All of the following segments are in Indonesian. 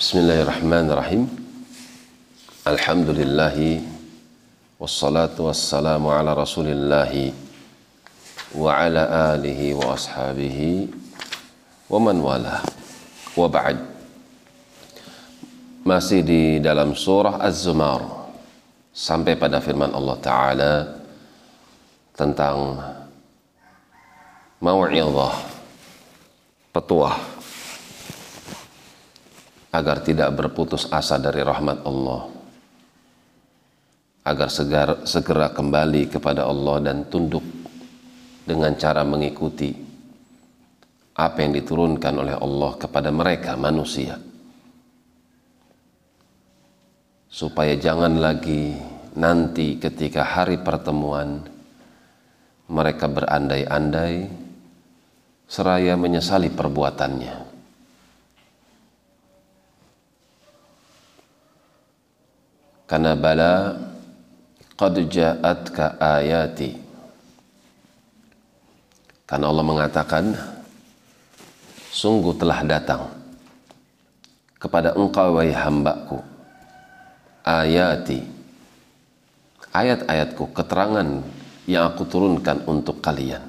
Bismillahirrahmanirrahim. Alhamdulillah wassalatu ala Rasulillah wa wa ashabihi wa man wala. Masih di dalam surah Az-Zumar sampai pada firman Allah taala tentang mau'izah petuah agar tidak berputus asa dari rahmat Allah. Agar segera, segera kembali kepada Allah dan tunduk dengan cara mengikuti apa yang diturunkan oleh Allah kepada mereka manusia. Supaya jangan lagi nanti ketika hari pertemuan mereka berandai-andai seraya menyesali perbuatannya karena bala qad ja'atka ayati. Karena Allah mengatakan sungguh telah datang kepada engkau wahai hambaku ayati. Ayat-ayatku keterangan yang aku turunkan untuk kalian.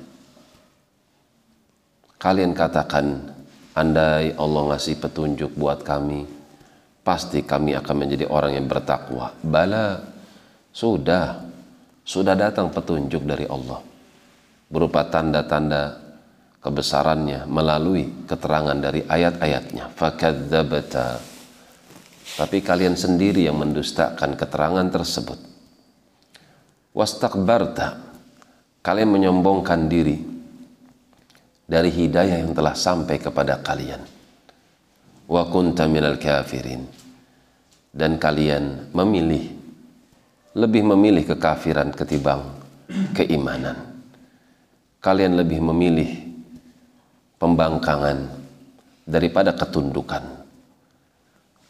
Kalian katakan andai Allah ngasih petunjuk buat kami pasti kami akan menjadi orang yang bertakwa. Bala, sudah, sudah datang petunjuk dari Allah berupa tanda-tanda kebesarannya melalui keterangan dari ayat-ayatnya. Fakadzabta. Tapi kalian sendiri yang mendustakan keterangan tersebut. Wastakbarta. Kalian menyombongkan diri dari hidayah yang telah sampai kepada kalian wa kunta minal kafirin. Dan kalian memilih lebih memilih kekafiran ketimbang keimanan. Kalian lebih memilih pembangkangan daripada ketundukan.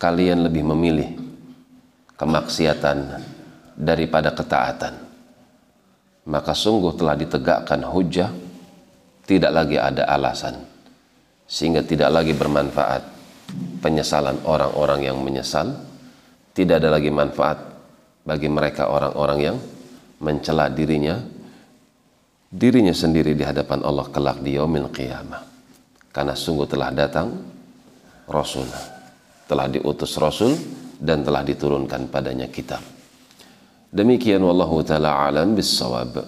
Kalian lebih memilih kemaksiatan daripada ketaatan. Maka sungguh telah ditegakkan hujah tidak lagi ada alasan sehingga tidak lagi bermanfaat penyesalan orang-orang yang menyesal. Tidak ada lagi manfaat bagi mereka orang-orang yang mencela dirinya dirinya sendiri di hadapan Allah kelak di yaumil qiyamah. Karena sungguh telah datang rasul telah diutus rasul dan telah diturunkan padanya kitab. Demikian wallahu taala alam bisawab